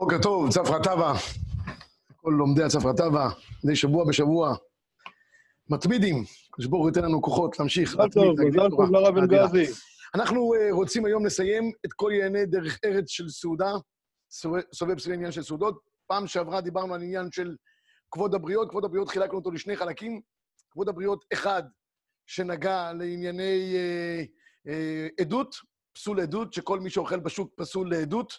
בוקר טוב, צפרא טבא. כל לומדי הצפרא טבא, מדי שבוע בשבוע. מתמידים, הקדוש ברוך ייתן לנו כוחות להמשיך. מזל טוב, מזל טוב לרב. אלגזי. אנחנו אה, רוצים היום לסיים את כל ענייני דרך ארץ של סעודה, סובב- סביב העניין של סעודות. פעם שעברה דיברנו על עניין של כבוד הבריות, כבוד הבריות חילקנו אותו לשני חלקים. כבוד הבריות אחד, שנגע לענייני אה, אה, עדות, פסול עדות, שכל מי שאוכל בשוק פסול לעדות,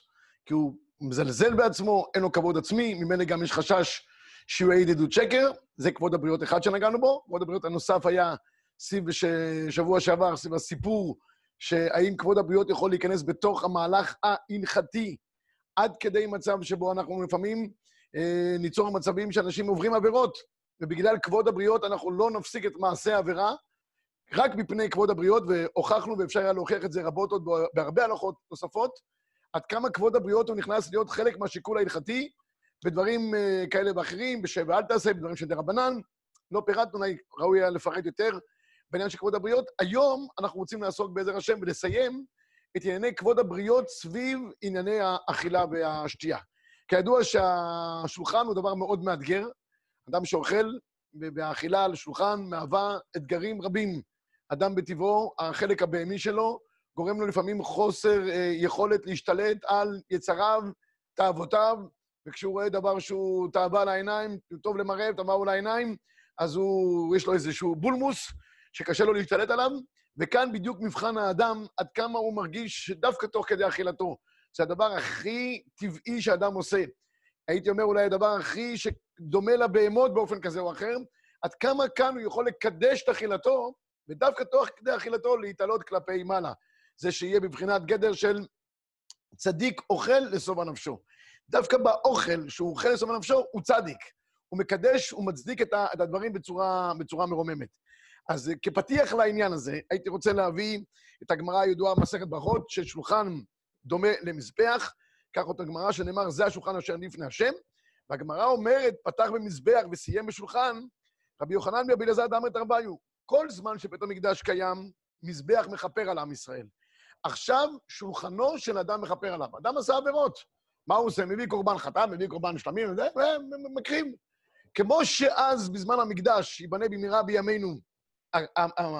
כי הוא מזלזל בעצמו, אין לו כבוד עצמי, ממילא גם יש חשש שהוא יעיד עדות שקר. זה כבוד הבריות אחד שנגענו בו. כבוד הבריות הנוסף היה סביב שבוע שעבר, סביב הסיפור שהאם כבוד הבריות יכול להיכנס בתוך המהלך ההלכתי, עד כדי מצב שבו אנחנו לפעמים אה, ניצור מצבים שאנשים עוברים עבירות, ובגלל כבוד הבריות אנחנו לא נפסיק את מעשה העבירה, רק מפני כבוד הבריות, והוכחנו, ואפשר היה להוכיח את זה רבות עוד בהרבה הלכות נוספות, עד כמה כבוד הבריות הוא נכנס להיות חלק מהשיקול ההלכתי, בדברים אה, כאלה ואחרים, בשב ואל תעשה, בדברים של דרבנן. לא פירטנו, אולי ראוי היה לפרט יותר בעניין של כבוד הבריות. היום אנחנו רוצים לעסוק בעזר השם ולסיים את ענייני כבוד הבריות סביב ענייני האכילה והשתייה. כידוע שהשולחן הוא דבר מאוד מאתגר. אדם שאוכל והאכילה על שולחן מהווה אתגרים רבים. אדם בטבעו, החלק הבהמי שלו, גורם לו לפעמים חוסר אה, יכולת להשתלט על יצריו, תאוותיו, וכשהוא רואה דבר שהוא תאווה לעיניים, טוב למראה, תאווה לעיניים, אז הוא, יש לו איזשהו בולמוס שקשה לו להשתלט עליו, וכאן בדיוק מבחן האדם, עד כמה הוא מרגיש שדווקא תוך כדי אכילתו. זה הדבר הכי טבעי שאדם עושה. הייתי אומר אולי הדבר הכי שדומה לבהמות באופן כזה או אחר, עד כמה כאן הוא יכול לקדש את אכילתו, ודווקא תוך כדי אכילתו להתעלות כלפי מעלה. זה שיהיה בבחינת גדר של צדיק אוכל לשובע נפשו. דווקא באוכל שהוא אוכל לשובע נפשו, הוא צדיק. הוא מקדש, הוא מצדיק את הדברים בצורה, בצורה מרוממת. אז כפתיח לעניין הזה, הייתי רוצה להביא את הגמרא הידועה במסכת ברכות, ששולחן דומה למזבח, כך אותה גמרא שנאמר, זה השולחן אשר לפני השם, והגמרא אומרת, פתח במזבח וסיים בשולחן, רבי יוחנן ורבי אלעזר דאמר תרביו, כל זמן שבית המקדש קיים, מזבח מכפר על עם ישראל. עכשיו שולחנו של אדם מכפר עליו. אדם עשה עבירות. מה הוא עושה? מביא קורבן חטא, מביא קורבן שלמים, וזה, ומקריב. כמו שאז, בזמן המקדש, ייבנה במהרה בימינו,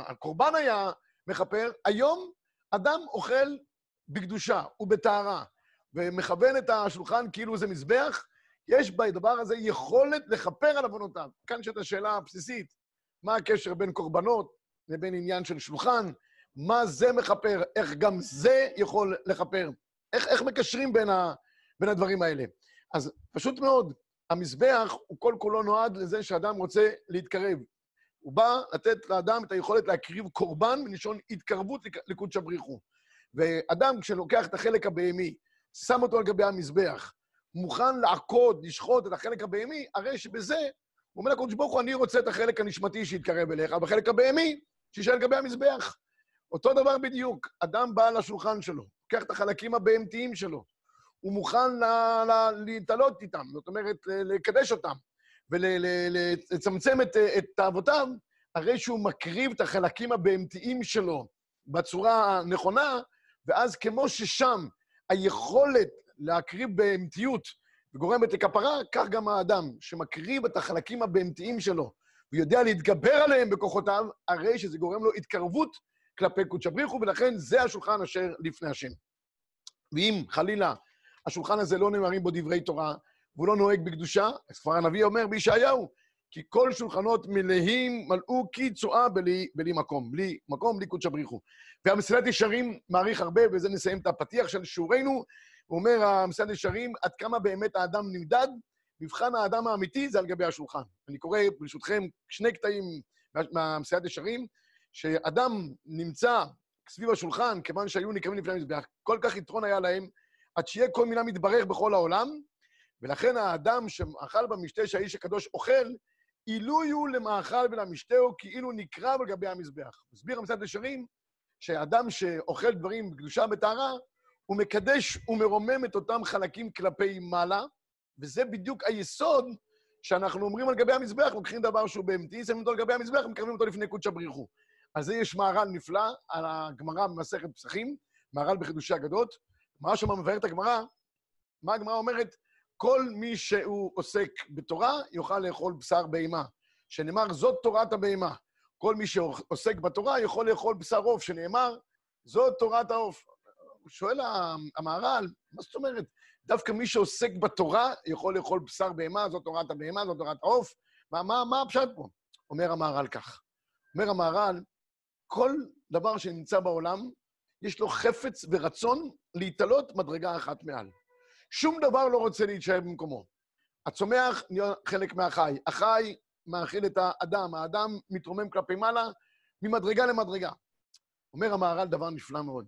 הקורבן היה מכפר, היום אדם אוכל בקדושה ובטהרה, ומכוון את השולחן כאילו זה מזבח, יש בדבר הזה יכולת לכפר על עוונותיו. כאן יש את השאלה הבסיסית, מה הקשר בין קורבנות לבין עניין של שולחן, מה זה מכפר, איך גם זה יכול לכפר, איך, איך מקשרים בין, ה, בין הדברים האלה. אז פשוט מאוד, המזבח הוא כל כולו נועד לזה שאדם רוצה להתקרב. הוא בא לתת לאדם את היכולת להקריב קורבן מלשון התקרבות לק- לקודש הבריחו. ואדם, כשלוקח את החלק הבהמי, שם אותו על גבי המזבח, מוכן לעקוד, לשחוט את החלק הבהמי, הרי שבזה, הוא אומר לקודש ברוך הוא, אני רוצה את החלק הנשמתי שיתקרב אליך, והחלק הבהמי, שישאר על גבי המזבח. אותו דבר בדיוק, אדם בא לשולחן שלו, לוקח את החלקים הבהמתיים שלו, הוא מוכן להתעלות איתם, זאת אומרת, לקדש אותם, ולצמצם את, את תאוותיו, הרי שהוא מקריב את החלקים הבהמתיים שלו בצורה הנכונה, ואז כמו ששם היכולת להקריב בהמתיות וגורמת לכפרה, כך גם האדם שמקריב את החלקים הבהמתיים שלו ויודע להתגבר עליהם בכוחותיו, הרי שזה גורם לו התקרבות כלפי קודש הבריחו, ולכן זה השולחן אשר לפני השם. ואם חלילה השולחן הזה לא נאמרים בו דברי תורה, והוא לא נוהג בקדושה, אז כבר הנביא אומר בישעיהו, כי כל שולחנות מלאים מלאו כי צואה בלי, בלי מקום, בלי מקום, בלי קודש הבריחו. והמסילת ישרים מעריך הרבה, ובזה נסיים את הפתיח של שיעורנו, הוא אומר, המסילת ישרים, עד כמה באמת האדם נמדד, מבחן האדם האמיתי זה על גבי השולחן. אני קורא, ברשותכם, שני קטעים מה- מהמסילת ישרים, שאדם נמצא סביב השולחן, כיוון שהיו נקרבים לפני המזבח, כל כך יתרון היה להם, עד שיהיה כל מילה מתברך בכל העולם, ולכן האדם שאכל במשתה שהאיש הקדוש אוכל, אילו יהיו למאכל ולמשתהו כאילו נקרב על גבי המזבח. מסביר המסעד ישרים, שאדם שאוכל דברים בקדושה וטהרה, הוא מקדש ומרומם את אותם חלקים כלפי מעלה, וזה בדיוק היסוד שאנחנו אומרים על גבי המזבח, לוקחים דבר שהוא בהמתי, שמים אותו על גבי המזבח ומקרבים אותו לפני קודש הבריחו. על זה יש מהר"ל נפלא, על הגמרא במסכת פסחים, מהר"ל בחידושי אגדות. מה שם מבאר את הגמרא, מה הגמרא אומרת? כל מי שהוא עוסק בתורה יוכל לאכול בשר בהמה, שנאמר, זאת תורת הבהמה. כל מי שעוסק בתורה יכול לאכול בשר עוף, שנאמר, זאת תורת העוף. שואל המהר"ל, מה זאת אומרת? דווקא מי שעוסק בתורה יכול לאכול בשר בהמה, זאת תורת הבהמה, זאת תורת העוף. מה, מה, מה הפשט פה? אומר המהר"ל כך. אומר המהר"ל, כל דבר שנמצא בעולם, יש לו חפץ ורצון להתעלות מדרגה אחת מעל. שום דבר לא רוצה להישאר במקומו. הצומח נהיה חלק מהחי. החי מאכיל את האדם, האדם מתרומם כלפי מעלה ממדרגה למדרגה. אומר המהר"ל דבר נפלא מאוד.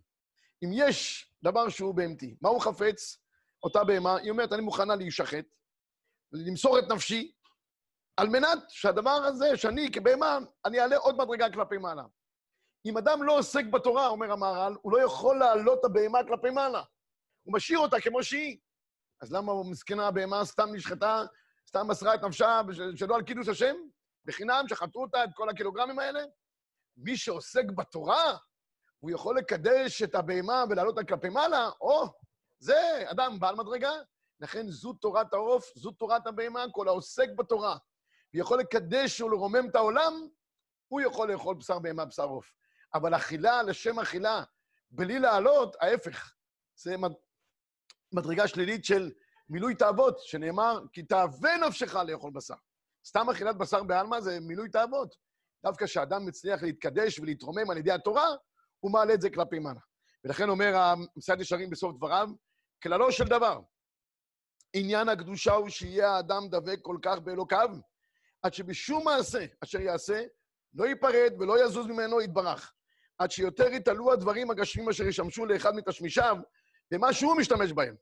אם יש דבר שהוא בהמתי, מה הוא חפץ? אותה בהמה, היא אומרת, אני מוכנה להישחט, למסור את נפשי, על מנת שהדבר הזה, שאני כבהמה, אני אעלה עוד מדרגה כלפי מעלה. אם אדם לא עוסק בתורה, אומר המהר"ל, הוא לא יכול להעלות את הבהמה כלפי מעלה. הוא משאיר אותה כמו שהיא. אז למה מסכנה הבהמה סתם נשחטה, סתם מסרה את נפשה שלא על קידוש השם? בחינם, שחטאו אותה, את כל הקילוגרמים האלה? מי שעוסק בתורה, הוא יכול לקדש את הבהמה ולהעלות אותה כלפי מעלה, או, זה אדם בעל מדרגה. לכן זו תורת העוף, זו תורת הבהמה, כל העוסק בתורה. ויכול לקדש ולרומם את העולם, הוא יכול לאכול בשר בהמה, בשר עוף. אבל אכילה לשם אכילה, בלי לעלות, ההפך. זה מדרגה שלילית של מילוי תאוות, שנאמר, כי תאווה נפשך לאכול בשר. סתם אכילת בשר בעלמא זה מילוי תאוות. דווקא כשאדם מצליח להתקדש ולהתרומם על ידי התורה, הוא מעלה את זה כלפי מעלה. ולכן אומר המסעד ישרים בסוף דבריו, כללו של דבר, עניין הקדושה הוא שיהיה האדם דבק כל כך באלוקיו, עד שבשום מעשה אשר יעשה, לא ייפרד ולא יזוז ממנו יתברך. עד שיותר יתעלו הדברים הגשמים אשר ישמשו לאחד מתשמישיו, במה שהוא משתמש בהם.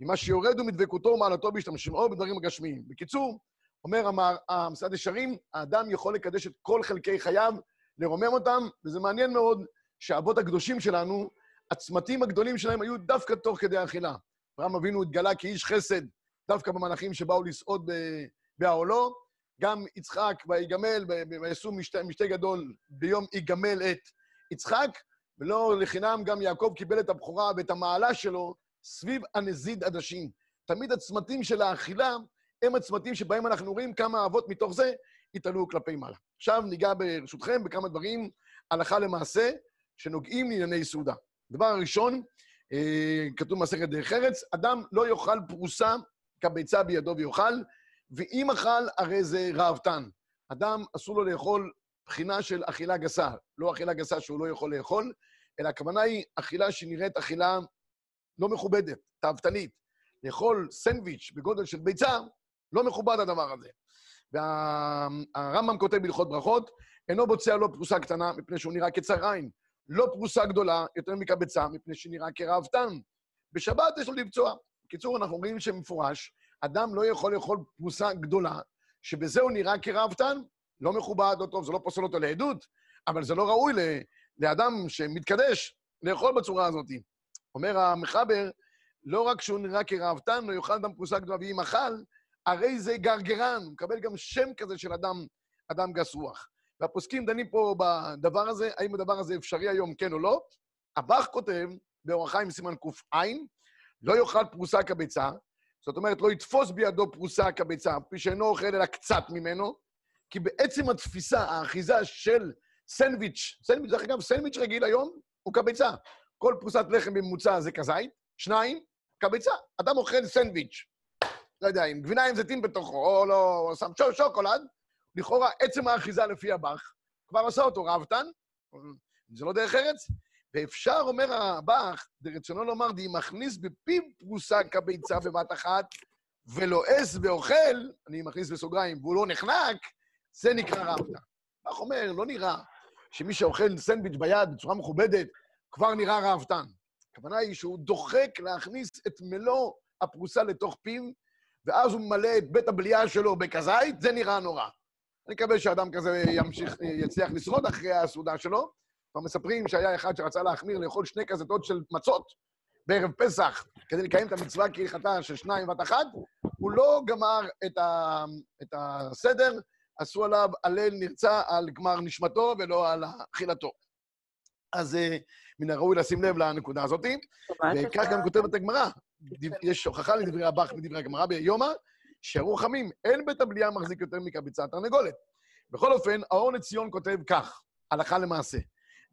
ממה שיורדו מדבקותו ומעלתו בהשתמשו בדברים הגשמיים. בקיצור, אומר המסעד ישרים, האדם יכול לקדש את כל חלקי חייו, לרומם אותם, וזה מעניין מאוד שהאבות הקדושים שלנו, הצמתים הגדולים שלהם היו דווקא תוך כדי האכילה. אברהם אבינו התגלה כאיש חסד דווקא במלאכים שבאו לסעוד בעולו. גם יצחק ויגמל, ויעשו משתה, משתה גדול ביום יגמל את יצחק, ולא לחינם גם יעקב קיבל את הבכורה ואת המעלה שלו סביב הנזיד עדשים. תמיד הצמתים של האכילה הם הצמתים שבהם אנחנו רואים כמה אהבות מתוך זה התעלו כלפי מעלה. עכשיו ניגע ברשותכם בכמה דברים, הלכה למעשה, שנוגעים לענייני סעודה. דבר הראשון, אה, כתוב במסכת דרך ארץ, אדם לא יאכל פרוסה כביצה בידו ויאכל, ואם אכל, הרי זה ראוותן. אדם, אסור לו לאכול בחינה של אכילה גסה. לא אכילה גסה שהוא לא יכול לאכול, אלא הכוונה היא אכילה שנראית אכילה לא מכובדת, תאוותנית. לאכול סנדוויץ' בגודל של ביצה, לא מכובד הדבר הזה. והרמב"ם וה... כותב בהלכות ברכות, אינו בוצע לו פרוסה קטנה, מפני שהוא נראה כצר עין. לא פרוסה גדולה, יותר מקבצה, מפני שנראה כראוותן. בשבת יש לו לבצוע. בקיצור, אנחנו אומרים שמפורש, אדם לא יכול לאכול פרוסה גדולה, שבזה הוא נראה כראוותן, לא מכובד או טוב, זה לא פוסל אותו לעדות, אבל זה לא ראוי לאדם שמתקדש לאכול בצורה הזאת. אומר המחבר, לא רק שהוא נראה כראוותן, לא יאכל אדם פרוסה גדולה, ואם אכל, הרי זה גרגרן, הוא מקבל גם שם כזה של אדם, אדם גס רוח. והפוסקים דנים פה בדבר הזה, האם הדבר הזה אפשרי היום, כן או לא. הבח כותב, באורח חיים סימן ק"ע, לא יאכל פרוסה כביצה, זאת אומרת, לא יתפוס בידו פרוסה כביצה, פי שאינו אוכל אלא קצת ממנו, כי בעצם התפיסה, האחיזה של סנדוויץ', סנדוויץ', דרך אגב, סנדוויץ' רגיל היום הוא כביצה. כל פרוסת לחם בממוצע זה כזית, שניים, כביצה. אדם אוכל סנדוויץ', לא יודע, עם גבינה עם זיתים בתוכו, או לא, או שם שוקולד, לכאורה עצם האחיזה לפי הבח, כבר עשה אותו ראוותן, זה לא דרך ארץ, ואפשר, אומר הבח, ברצונו לומר, די מכניס בפיו פרוסה כביצה בבת אחת, ולועס ואוכל, אני מכניס בסוגריים, והוא לא נחנק, זה נקרא ראוותן. כך אומר, לא נראה שמי שאוכל סנדוויץ' ביד בצורה מכובדת, כבר נראה ראוותן. הכוונה היא שהוא דוחק להכניס את מלוא הפרוסה לתוך פיו, ואז הוא ממלא את בית הבליעה שלו בכזית, זה נראה נורא. אני מקווה שאדם כזה ימשיך, יצליח לשרוד אחרי הסעודה שלו. כבר מספרים שהיה אחד שרצה להחמיר לאכול שני כזתות של מצות בערב פסח כדי לקיים את המצווה כהלכתה של שניים בת אחת, הוא לא גמר את, ה, את הסדר, עשו עליו הלל נרצע על גמר נשמתו ולא על אכילתו. אז מן הראוי לשים לב לנקודה הזאת, וכך גם כותבת הגמרא, יש הוכחה לדברי הבח מדברי הגמרא ביומא, שהראו חמים, אין בית הבליעה מחזיק יותר מקביצה תרנגולת. בכל אופן, האור לציון כותב כך, הלכה למעשה.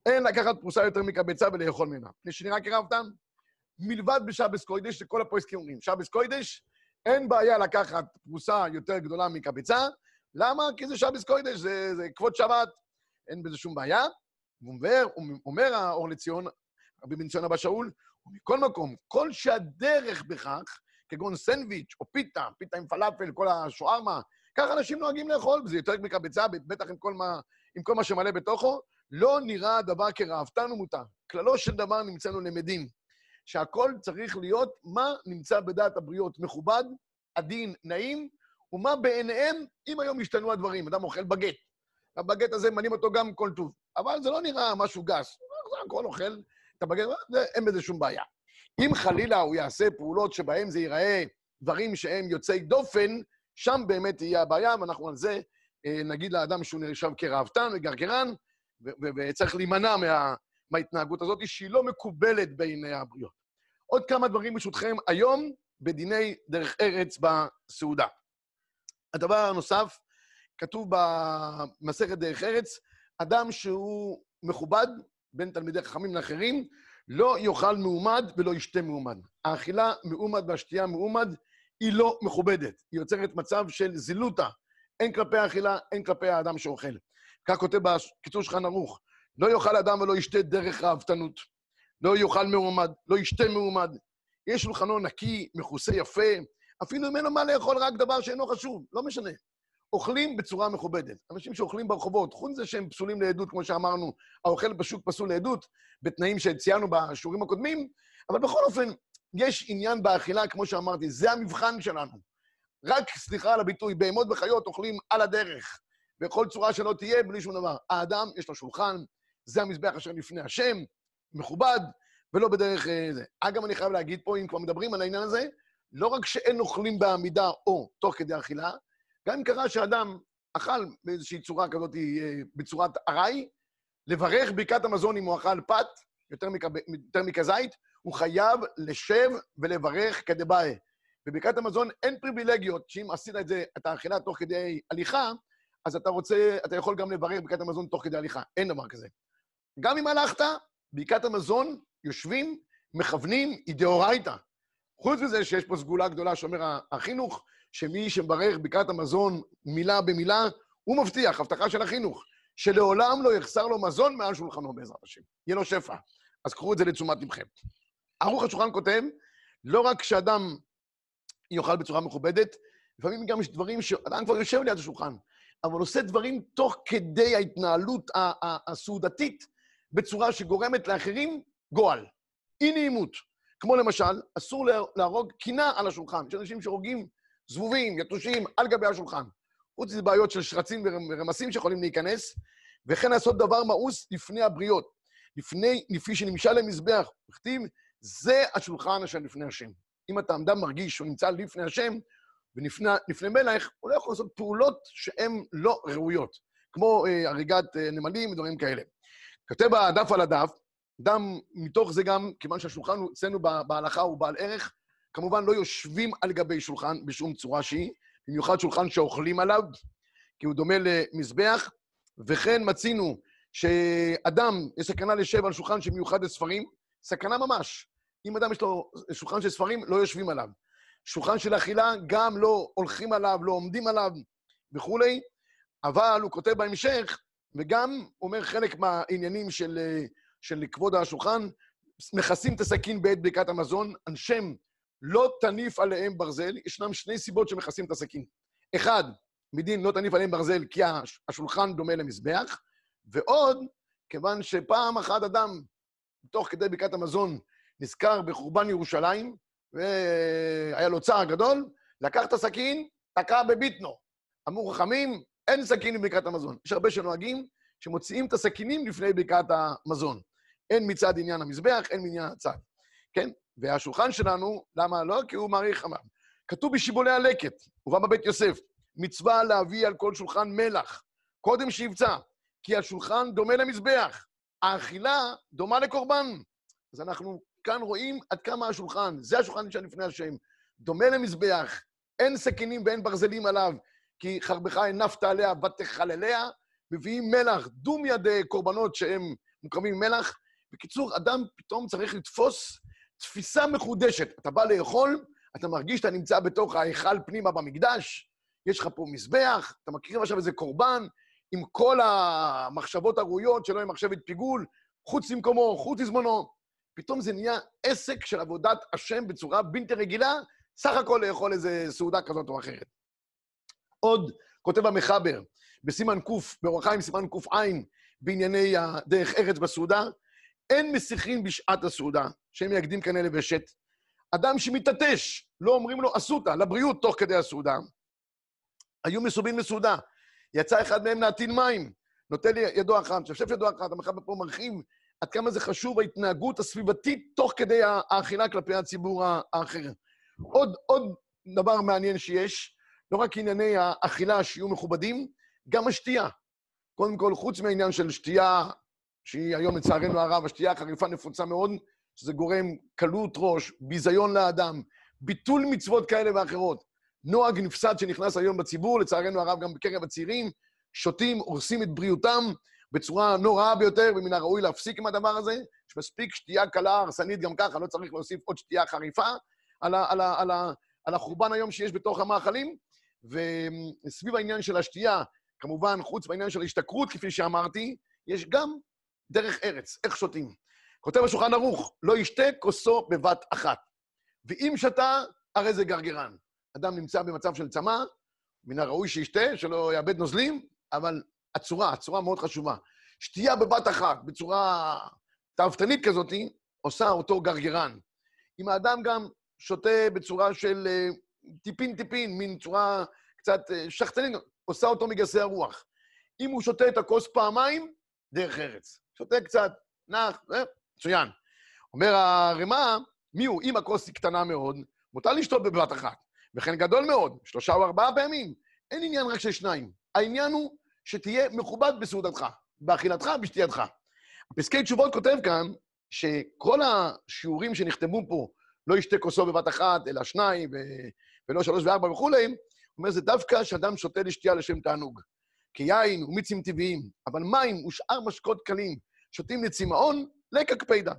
אין לקחת פרוסה יותר מקבצה ולאכול ממנה. מפני שנראה כרבתן, מלבד בשבס קוידש, שכל הפועסקים אומרים, שבס קוידש, אין בעיה לקחת פרוסה יותר גדולה מקבצה. למה? כי זה שבס קוידש, זה, זה כבוד שבת, אין בזה שום בעיה. אומר, אומר האור לציון, רבי בן ציון אבא שאול, ומכל מקום, כל שהדרך בכך, כגון סנדוויץ' או פיתה, פיתה עם פלאפל, כל השוארמה, ככה אנשים נוהגים לאכול, וזה יותר מקבצה, בטח עם כל מה, עם כל מה שמלא בתוכו, לא נראה הדבר כראוותן ומותר. כללו של דבר נמצאנו למדים, שהכל צריך להיות מה נמצא בדעת הבריות, מכובד, עדין, נעים, ומה בעיניהם, אם היום השתנו הדברים. אדם אוכל בגט, הבגט הזה מנים אותו גם כל טוב, אבל זה לא נראה משהו גס. זה הכל אוכל את הבגט, אין בזה שום בעיה. אם חלילה הוא יעשה פעולות שבהן זה ייראה דברים שהם יוצאי דופן, שם באמת תהיה הבעיה, ואנחנו על זה אה, נגיד לאדם שהוא נרשם כראוותן וגרגרן, וצריך להימנע מה, מההתנהגות הזאת, שהיא לא מקובלת בעיני הבריות. עוד כמה דברים ברשותכם, היום בדיני דרך ארץ בסעודה. הדבר הנוסף, כתוב במסכת דרך ארץ, אדם שהוא מכובד, בין תלמידי חכמים לאחרים, לא יאכל מעומד ולא ישתה מעומד. האכילה מעומד והשתייה מעומד היא לא מכובדת. היא יוצרת מצב של זילותה, הן כלפי האכילה, הן כלפי האדם שאוכל. כך כותב בקיצור שולחן ערוך, לא יאכל אדם ולא ישתה דרך ראוותנות. לא יאכל מעומד, לא ישתה מעומד. יש שולחנו נקי, מכוסה יפה, אפילו אם אין לו מה לאכול רק דבר שאינו חשוב, לא משנה. אוכלים בצורה מכובדת. אנשים שאוכלים ברחובות, חוץ מזה שהם פסולים לעדות, כמו שאמרנו, האוכל בשוק פסול לעדות, בתנאים שציינו בשיעורים הקודמים, אבל בכל אופן, יש עניין באכילה, כמו שאמרתי, זה המבחן שלנו. רק, סליחה על הביטוי, בהמות וחיות אוכלים על הדרך, בכל צורה שלא תהיה, בלי שום דבר. האדם, יש לו שולחן, זה המזבח אשר לפני השם, מכובד, ולא בדרך אה, זה. אגב, אני חייב להגיד פה, אם כבר מדברים על העניין הזה, לא רק שאין אוכלים בעמידה או תוך כדי אכילה, גם אם קרה שאדם אכל באיזושהי צורה כזאת, אה, בצורת ארעי, לברך ברכת המזון אם הוא אכל פת, יותר, מכ... יותר מכזית, הוא חייב לשב ולברך כדבעי. בברכת המזון אין פריבילגיות, שאם עשית את זה, את האכילה תוך כדי הליכה, אז אתה רוצה, אתה יכול גם לברך ברכת המזון תוך כדי הליכה. אין דבר כזה. גם אם הלכת, ברכת המזון, יושבים, מכוונים, היא דאורייתא. חוץ מזה שיש פה סגולה גדולה שאומר החינוך, שמי שמברך ברכת המזון מילה במילה, הוא מבטיח, הבטחה של החינוך, שלעולם לא יחסר לו מזון מעל שולחנו בעזרת השם. יהיה לו שפע. אז קחו את זה לתשומת לבכם. ערוך השולחן כותב, לא רק שאדם יאכל בצורה מכובדת, לפעמים גם יש דברים שאדם כבר יושב ליד השולחן, אבל עושה דברים תוך כדי ההתנהלות הסעודתית, בצורה שגורמת לאחרים גועל, אי נעימות. כמו למשל, אסור להרוג קינה על השולחן. יש אנשים שהורגים זבובים, יתושים, על גבי השולחן. חוץ מזה בעיות של שרצים ורמסים שיכולים להיכנס, וכן לעשות דבר מאוס לפני הבריות. לפני, לפי שנמשל למזבח, וכתיב, זה השולחן אשר לפני השם. אם אתה אדם מרגיש שהוא נמצא לפני השם, ולפני מלך, הוא לא יכול לעשות פעולות שהן לא ראויות, כמו אה, הריגת אה, נמלים ודברים כאלה. כותב הדף על הדף, דם, מתוך זה גם, כיוון שהשולחן אצלנו בהלכה הוא בעל ערך, כמובן לא יושבים על גבי שולחן בשום צורה שהיא, במיוחד שולחן שאוכלים עליו, כי הוא דומה למזבח, וכן מצינו שאדם, יש סכנה לשב על שולחן שמיוחד לספרים, סכנה ממש. אם אדם יש לו שולחן של ספרים, לא יושבים עליו. שולחן של אכילה, גם לא הולכים עליו, לא עומדים עליו וכולי, אבל הוא כותב בהמשך, וגם אומר חלק מהעניינים של, של כבוד השולחן, מכסים את הסכין בעת בדיקת המזון, אנשם לא תניף עליהם ברזל, ישנם שני סיבות שמכסים את הסכין. אחד, מדין לא תניף עליהם ברזל כי השולחן דומה למזבח, ועוד, כיוון שפעם אחת אדם, תוך כדי בקעת המזון, נזכר בחורבן ירושלים, והיה לו צער גדול, לקח את הסכין, תקע בביטנו. אמרו חכמים, אין סכין בבקעת המזון. יש הרבה שנוהגים שמוציאים את הסכינים לפני בקעת המזון. הן מצד עניין המזבח, הן מעניין הצד. כן? והשולחן שלנו, למה לא? כי הוא מעריך אמר. כתוב בשיבולי הלקט, ובא בבית יוסף, מצווה להביא על כל שולחן מלח, קודם שיבצע, כי השולחן דומה למזבח, האכילה דומה לקורבן. אז אנחנו כאן רואים עד כמה השולחן, זה השולחן נשען לפני השם. דומה למזבח, אין סכינים ואין ברזלים עליו, כי חרבך הנפת עליה ותחלליה, מביאים מלח, דום ידי קורבנות שהם מוקרבים עם מלח. בקיצור, אדם פתאום צריך לתפוס תפיסה מחודשת. אתה בא לאכול, אתה מרגיש שאתה נמצא בתוך ההיכל פנימה במקדש, יש לך פה מזבח, אתה מקריב עכשיו איזה קורבן, עם כל המחשבות הראויות שלא עם מחשבת פיגול, חוץ למקומו, חוץ לזמנו. פתאום זה נהיה עסק של עבודת השם בצורה בלתי רגילה, סך הכל לאכול איזה סעודה כזאת או אחרת. עוד כותב המחבר, בסימן ק', באורח חיים סימן ק"ע, בענייני הדרך ארץ בסעודה, אין מסיחים בשעת הסעודה, שהם יקדים כנראה לבשת. אדם שמתעטש, לא אומרים לו אסותא, לבריאות תוך כדי הסעודה. היו מסובין בסעודה, יצא אחד מהם להטעין מים, נוטה לי ידו אחת, שפשף ידו אחת, המחבר פה מרחיב עד כמה זה חשוב ההתנהגות הסביבתית תוך כדי האכילה כלפי הציבור האחר. עוד, עוד דבר מעניין שיש, לא רק ענייני האכילה שיהיו מכובדים, גם השתייה. קודם כל, חוץ מהעניין של שתייה, שהיא היום לצערנו הרב, השתייה החריפה נפוצה מאוד, שזה גורם קלות ראש, ביזיון לאדם, ביטול מצוות כאלה ואחרות. נוהג נפסד שנכנס היום בציבור, לצערנו הרב גם בקרב הצעירים, שותים, הורסים את בריאותם בצורה נוראה ביותר, ומן הראוי להפסיק עם הדבר הזה. יש מספיק שתייה קלה, הרסנית גם ככה, לא צריך להוסיף עוד שתייה חריפה על, ה, על, ה, על, ה, על החורבן היום שיש בתוך המאכלים. וסביב העניין של השתייה, כמובן, חוץ מהעניין של ההשתכרות, כפי שאמרתי, יש גם דרך ארץ, איך שותים. כותב השולחן ערוך, לא ישתה כוסו בבת אחת. ואם שתה, הרי זה גרגרן. אדם נמצא במצב של צמא, מן הראוי שישתה, שלא יאבד נוזלים, אבל הצורה, הצורה מאוד חשובה. שתייה בבת אחת, בצורה תאוותנית כזאת, עושה אותו גרגרן. אם האדם גם שותה בצורה של טיפין-טיפין, אה, מין צורה קצת אה, שחצנית, עושה אותו מגסי הרוח. אם הוא שותה את הכוס פעמיים, דרך ארץ. שותה קצת, נח, זה, מצוין. אומר הרמ"א, מי הוא? אם הכוס היא קטנה מאוד, מותר לשתות בבת אחת. וכן גדול מאוד, שלושה או ארבעה פעמים. אין עניין רק של שניים. העניין הוא שתהיה מכובד בסעודתך, באכילתך, בשתייתך. פסקי תשובות כותב כאן שכל השיעורים שנכתבו פה, לא ישתה כוסו בבת אחת, אלא שניים. ולא שלוש וארבע וכולי, הוא אומר, זה דווקא שאדם שותה לשתייה לשם תענוג. כי יין ומיצים טבעיים, אבל מים ושאר משקות קלים שותים לצמאון, לקק פידה.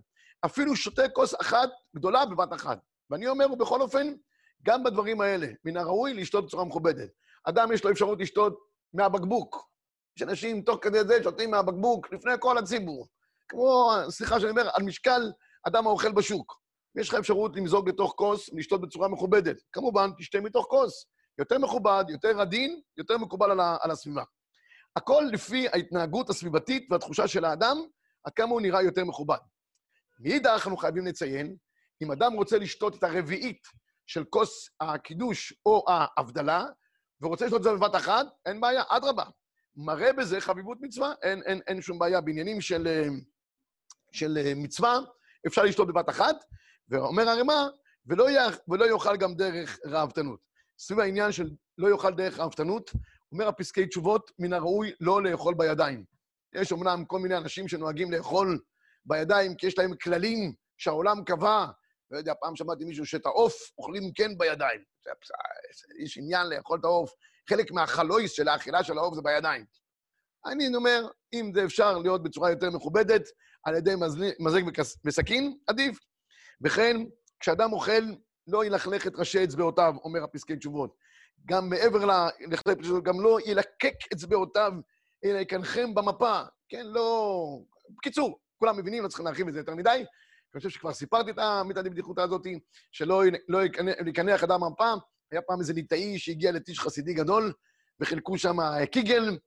אפילו שותה כוס אחת גדולה בבת אחת. ואני אומר, ובכל אופן, גם בדברים האלה, מן הראוי לשתות בצורה מכובדת. אדם יש לו אפשרות לשתות מהבקבוק. יש אנשים תוך כדי זה שותים מהבקבוק לפני כל הציבור. כמו, סליחה שאני אומר, על משקל אדם האוכל בשוק. יש לך אפשרות למזוג לתוך כוס ולשתות בצורה מכובדת. כמובן, תשתה מתוך כוס. יותר מכובד, יותר עדין, יותר מקובל על הסביבה. הכל לפי ההתנהגות הסביבתית והתחושה של האדם, עד כמה הוא נראה יותר מכובד. מאידך, אנחנו חייבים לציין, אם אדם רוצה לשתות את הרביעית של כוס הקידוש או ההבדלה, ורוצה לשתות את זה בבת אחת, אין בעיה, אדרבה. מראה בזה חביבות מצווה, אין, אין, אין שום בעיה. בעניינים של, של מצווה, אפשר לשתות בבת אחת, ואומר הרמ"א, ולא, ולא יאכל גם דרך ראוותנות. סביב העניין של לא יאכל דרך ראוותנות, אומר הפסקי תשובות, מן הראוי לא לאכול בידיים. יש אמנם כל מיני אנשים שנוהגים לאכול בידיים כי יש להם כללים שהעולם קבע, לא יודע, פעם שמעתי מישהו שאת העוף אוכלים כן בידיים. יש עניין לאכול את העוף. חלק מהחלויס של האכילה של העוף זה בידיים. אני אומר, אם זה אפשר להיות בצורה יותר מכובדת, על ידי מזלג בסכין, עדיף. וכן, כשאדם אוכל, לא ילכלך את ראשי אצבעותיו, אומר הפסקי תשובות. גם מעבר פשוט, גם לא ילקק אצבעותיו, אלא יקנחם במפה. כן, לא... בקיצור, כולם מבינים, לא צריכים להרחיב את זה יותר מדי. אני חושב שכבר סיפרתי את המיתת הבדיחותא הזאת, שלא לא יקנח אדם הפעם. היה פעם איזה ליטאי שהגיע לטיש חסידי גדול, וחילקו שם קיגל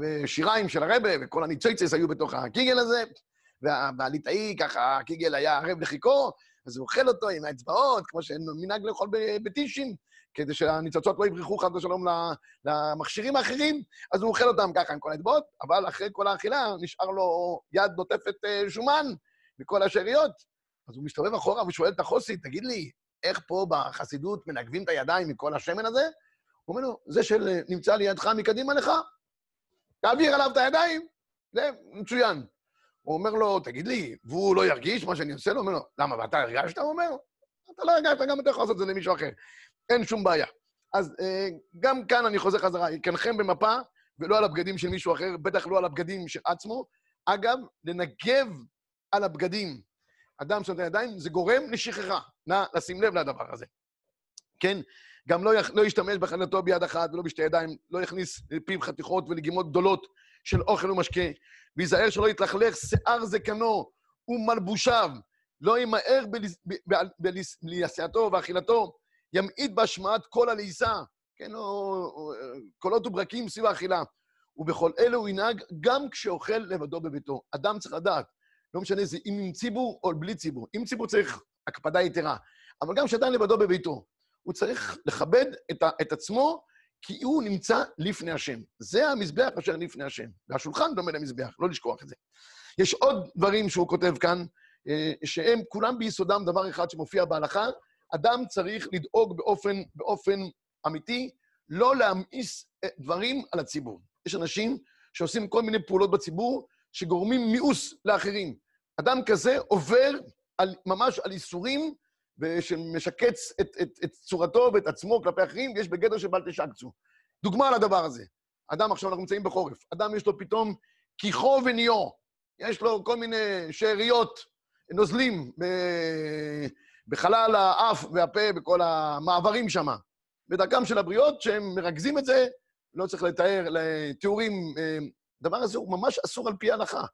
ושיריים של הרבה, וכל הניצויצס היו בתוך הקיגל הזה, והליטאי, ככה, הקיגל היה ערב לחיכו, אז הוא אוכל אותו עם האצבעות, כמו שאין מנהג לאכול בטישים, כדי שהניצוצות לא יברחו חד ושלום למכשירים האחרים, אז הוא אוכל אותם ככה עם כל האצבעות, אבל אחרי כל האכילה נשאר לו יד נוטפת אה, שומן מכל השאריות. אז הוא מסתובב אחורה ושואל את החוסי, תגיד לי, איך פה בחסידות מנגבים את הידיים מכל השמן הזה? הוא אומר לו, זה שנמצא לידך מקדימה לך, תעביר עליו את הידיים, זה מצוין. הוא אומר לו, תגיד לי, והוא לא ירגיש מה שאני עושה לו? הוא אומר לו, למה, ואתה הרגשת? הוא אומר, אתה לא הרגשת, גם אתה יכול לעשות את זה למישהו אחר. אין שום בעיה. אז אה, גם כאן אני חוזר חזרה, יקנחם במפה, ולא על הבגדים של מישהו אחר, בטח לא על הבגדים של עצמו. אגב, לנגב על הבגדים אדם שנותן ידיים, זה גורם לשכחה. נא לשים לב לדבר הזה. כן? גם לא, יח, לא ישתמש בחנתו ביד אחת ולא בשתי ידיים, לא יכניס לפיו חתיכות ולגימות גדולות של אוכל ומשקה, וייזהר שלא יתלכלך שיער זקנו ומלבושיו, לא ימהר בעשייתו ואכילתו, ימעיט בהשמעת קול הלעיסה, כן, או, או קולות וברקים סביב האכילה. ובכל אלה הוא ינהג גם כשאוכל לבדו בביתו. אדם צריך לדעת, לא משנה זה אם עם ציבור או בלי ציבור. עם ציבור צריך הקפדה יתרה, אבל גם כשאדם לבדו בביתו, הוא צריך לכבד את, ה, את עצמו, כי הוא נמצא לפני השם. זה המזבח אשר לפני השם. והשולחן דומה למזבח, לא לשכוח את זה. יש עוד דברים שהוא כותב כאן, אה, שהם כולם ביסודם דבר אחד שמופיע בהלכה, אדם צריך לדאוג באופן, באופן אמיתי, לא להמאיס אה, דברים על הציבור. יש אנשים שעושים כל מיני פעולות בציבור שגורמים מיאוס לאחרים. אדם כזה עובר על, ממש על איסורים ושמשקץ את, את, את צורתו ואת עצמו כלפי אחרים, ויש בגדר של בל תשקצו. דוגמה לדבר הזה. אדם, עכשיו אנחנו נמצאים בחורף, אדם יש לו פתאום כיחו וניאו, יש לו כל מיני שאריות, נוזלים ב... בחלל האף והפה, בכל המעברים שם. בדרכם של הבריות, שהם מרכזים את זה, לא צריך לתאר, לתיאורים. אה, הדבר הזה הוא ממש אסור על פי ההלכה.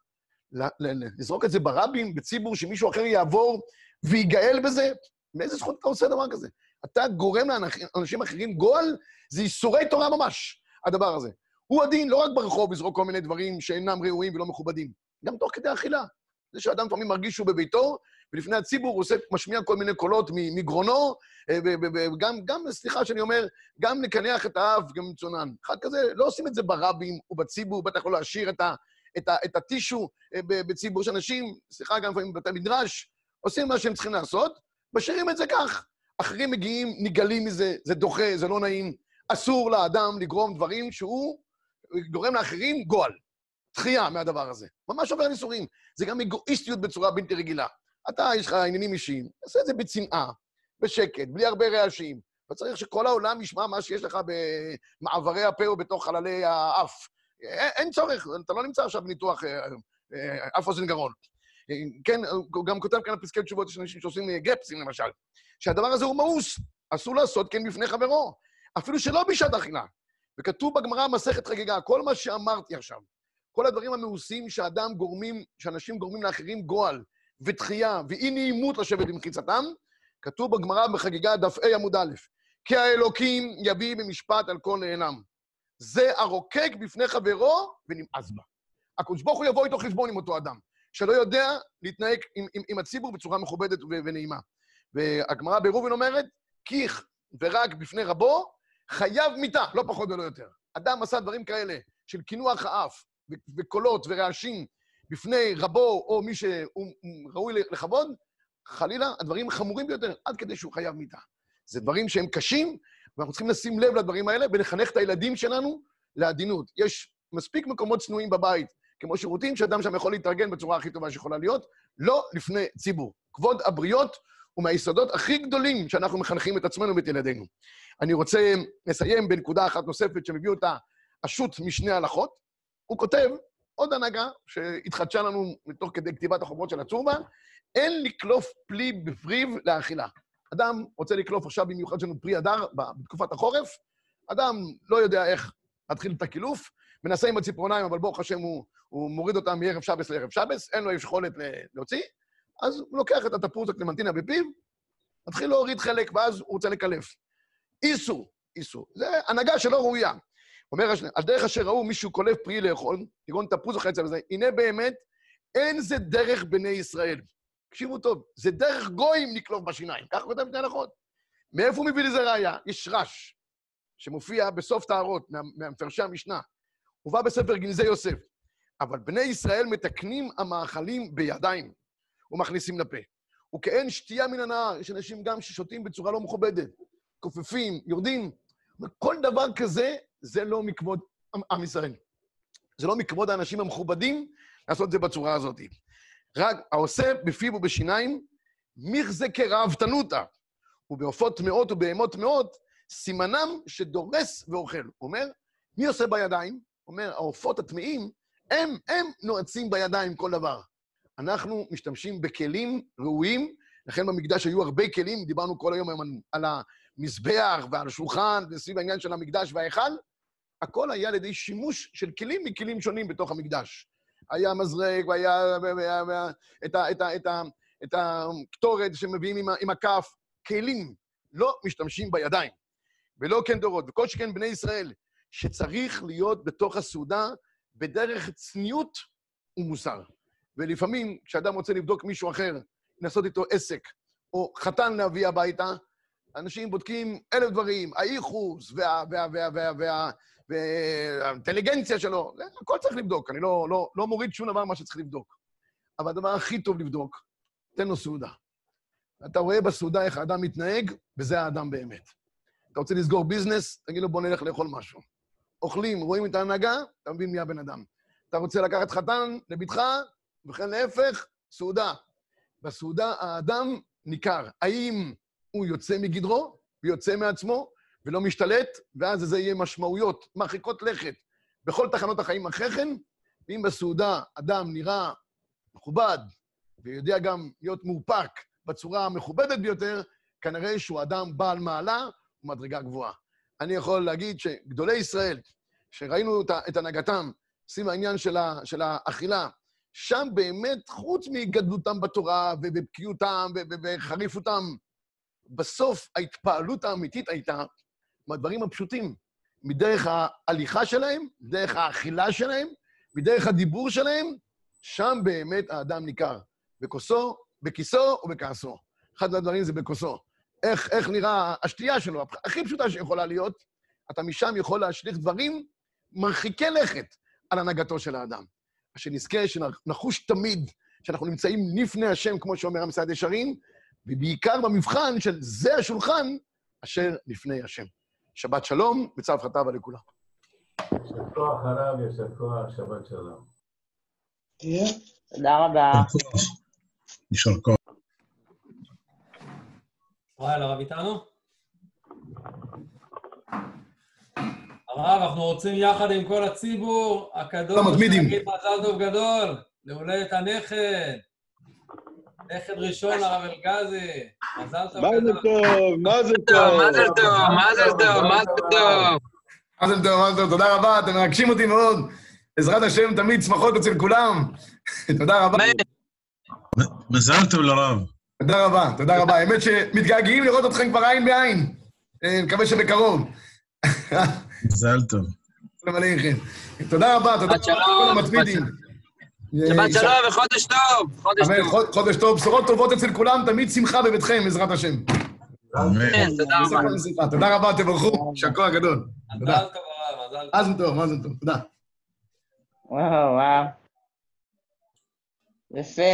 לזרוק את זה ברבים, בציבור, שמישהו אחר יעבור ויגאל בזה? מאיזה זכות אתה עושה דבר כזה? אתה גורם לאנשים אחרים גועל, זה ייסורי תורה ממש, הדבר הזה. הוא הדין לא רק ברחוב לזרוק כל מיני דברים שאינם ראויים ולא מכובדים, גם תוך כדי אכילה. זה שאדם לפעמים מרגיש שהוא בביתו, ולפני הציבור הוא עושה, משמיע כל מיני קולות מגרונו, אה, וגם, גם, סליחה שאני אומר, גם לקנח את האף, גם מצונן. אחד כזה, לא עושים את זה ברבים ובציבור, בטח לא להשאיר את, ה, את, ה, את הטישו אה, בציבור. יש אנשים, סליחה, גם לפעמים בבתי מדרש, עושים מה שהם צריכים לעשות, משאירים את זה כך. אחרים מגיעים, נגלים מזה, זה דוחה, זה לא נעים. אסור לאדם לגרום דברים שהוא גורם לאחרים גועל. דחייה מהדבר הזה. ממש עובר ניסורים. זה גם אגואיסטיות בצורה בלתי רגילה. אתה, יש לך עניינים אישיים, תעשה את זה בצנעה, בשקט, בלי הרבה רעשים. אתה צריך שכל העולם ישמע מה שיש לך במעברי הפה או בתוך חללי האף. אין צורך, אתה לא נמצא עכשיו בניתוח אה, אה, אף אוזן גרון. כן, הוא גם כותב כאן פסקי תשובות, יש אנשים שעושים גפסים למשל, שהדבר הזה הוא מאוס, אסור לעשות כן בפני חברו, אפילו שלא בשעת אכילה. וכתוב בגמרא מסכת חגיגה, כל מה שאמרתי עכשיו, כל הדברים המאוסים שאדם גורמים, שאנשים גורמים לאחרים גועל ותחייה ואי נעימות לשבת במחיצתם, כתוב בגמרא בחגיגה דף ה עמוד א', כי האלוקים יביא במשפט על כל נהנם. זה הרוקק בפני חברו ונמאס בה. הקדוש ברוך הוא יבוא איתו חשבון עם אותו אדם, שלא יודע להתנהג עם, עם, עם הציבור בצורה מכובדת ונעימה. והגמרא בראובן אומרת, כיך ורק בפני רבו, חייב מיתה, לא פחות ולא יותר. אדם עשה דברים כאלה של קינוח האף, וקולות ורעשים בפני רבו או מי שהוא ראוי לכבוד, חלילה, הדברים חמורים ביותר, עד כדי שהוא חייב מיתה. זה דברים שהם קשים, ואנחנו צריכים לשים לב לדברים האלה ולחנך את הילדים שלנו לעדינות. יש מספיק מקומות צנועים בבית, כמו שירותים, שאדם שם יכול להתארגן בצורה הכי טובה שיכולה להיות, לא לפני ציבור. כבוד הבריות הוא מהיסודות הכי גדולים שאנחנו מחנכים את עצמנו ואת ילדינו. אני רוצה לסיים בנקודה אחת נוספת שמביא אותה השו"ת משני הלכות. הוא כותב עוד הנהגה שהתחדשה לנו מתוך כדי כתיבת החוברות של הצורבה, אין לקלוף פלי בפריו לאכילה. אדם רוצה לקלוף עכשיו במיוחד שלנו פרי הדר בתקופת החורף, אדם לא יודע איך להתחיל את הקילוף, מנסה עם הציפורניים, אבל ברוך השם הוא, הוא מוריד אותם מערב שבס לערב שבס, אין לו יכולת להוציא, אז הוא לוקח את התפוז הקלמנטינה בפיו, מתחיל להוריד חלק, ואז הוא רוצה לקלף. איסור, איסור. זה הנהגה שלא ראויה. אומר, על דרך אשר ראו מישהו קולף פרי לאכול, כגון תפוז וחצי וזה, הנה באמת, אין זה דרך בני ישראל. תקשיבו טוב, זה דרך גויים לקלוף בשיניים, ככה כותב שני הלכות. מאיפה הוא מביא לזה ראייה? יש רש, שמופיע בסוף טהרות, מהמפרשי המשנה. הובא בספר גנזי יוסף. אבל בני ישראל מתקנים המאכלים בידיים ומכניסים לפה. וכאין שתייה מן הנהר, יש אנשים גם ששותים בצורה לא מכובדת, כופפים, יורדים. כל דבר כזה, זה לא מכבוד עם ישראל. זה לא מכבוד האנשים המכובדים לעשות את זה בצורה הזאת. רק העושה בפיו ובשיניים, מיכזה כראוותנותא, ובעופות טמאות ובהמות טמאות, סימנם שדורס ואוכל. הוא אומר, מי עושה בידיים? הוא אומר, העופות הטמאים, הם, הם נועצים בידיים כל דבר. אנחנו משתמשים בכלים ראויים, לכן במקדש היו הרבה כלים, דיברנו כל היום על המזבח ועל השולחן, וסביב העניין של המקדש וההיכל, הכל היה על ידי שימוש של כלים מכלים שונים בתוך המקדש. היה מזרק, והיה את הקטורת שמביאים עם הכף, כלים, לא משתמשים בידיים. ולא כן דורות, וכל שכן בני ישראל, שצריך להיות בתוך הסעודה בדרך צניעות ומוסר. ולפעמים, כשאדם רוצה לבדוק מישהו אחר, לעשות איתו עסק, או חתן להביא הביתה, אנשים בודקים אלף דברים, האיחוס והאינטליגנציה שלו, הכל צריך לבדוק, אני לא, לא, לא מוריד שום דבר מה שצריך לבדוק. אבל הדבר הכי טוב לבדוק, תן לו סעודה. אתה רואה בסעודה איך האדם מתנהג, וזה האדם באמת. אתה רוצה לסגור ביזנס, תגיד לו, בוא נלך לאכול משהו. אוכלים, רואים את ההנהגה, אתה מבין מי הבן אדם. אתה רוצה לקחת חתן לביתך, וכן להפך, סעודה. בסעודה האדם ניכר. האם הוא יוצא מגדרו ויוצא מעצמו ולא משתלט, ואז זה יהיה משמעויות מרחיקות לכת בכל תחנות החיים אחרי כן, ואם בסעודה אדם נראה מכובד ויודע גם להיות מאופק בצורה המכובדת ביותר, כנראה שהוא אדם בעל מעלה ומדרגה גבוהה. אני יכול להגיד שגדולי ישראל, שראינו את הנהגתם סביב העניין של, ה, של האכילה, שם באמת, חוץ מגדלותם בתורה ובבקיאותם ובחריפותם, בסוף ההתפעלות האמיתית הייתה מהדברים הפשוטים, מדרך ההליכה שלהם, מדרך האכילה שלהם, מדרך הדיבור שלהם, שם באמת האדם ניכר, בכוסו, בכיסו ובכעסו. אחד הדברים זה בכוסו. איך, איך נראה השתייה שלו, הכי פשוטה שיכולה להיות, אתה משם יכול להשליך דברים מרחיקי לכת על הנהגתו של האדם. שנזכה, שנחוש תמיד שאנחנו נמצאים לפני השם, כמו שאומר המסעד ישרים, ובעיקר במבחן של זה השולחן אשר לפני השם. שבת שלום וצו חטאווה לכולם. יישר כוח הרב, יישר כוח, שבת שלום. תודה רבה. יישר כוח. ישראל, הרב איתנו? הרב, אנחנו רוצים יחד עם כל הציבור הקדוש, להגיד מזל טוב גדול, להולדת הנכד. נכד ראשון, הרב אלגזי. מזל טוב. מזל טוב, מזל טוב. מזל טוב, מזל טוב, מזל טוב. מזל טוב, מזל טוב, תודה רבה, אתם מרגשים אותי מאוד. בעזרת השם, תמיד שמחות אצל כולם. תודה רבה. מזל טוב לרב. תודה רבה, תודה רבה. האמת שמתגעגעים לראות אתכם כבר עין בעין. אני מקווה שבקרוב. מזל טוב. תודה רבה, תודה רבה לכל המתמידים. שבת שלום וחודש טוב. חודש טוב. חודש טוב, בשורות טובות אצל כולם, תמיד שמחה בביתכם, בעזרת השם. כן, תודה רבה. תודה רבה, תברכו, כוח גדול. הרב, מזל טוב. מזל טוב, מזל טוב, תודה. וואו, וואו. יפה.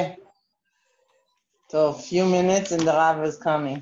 טוב, few minutes and the Rav is coming.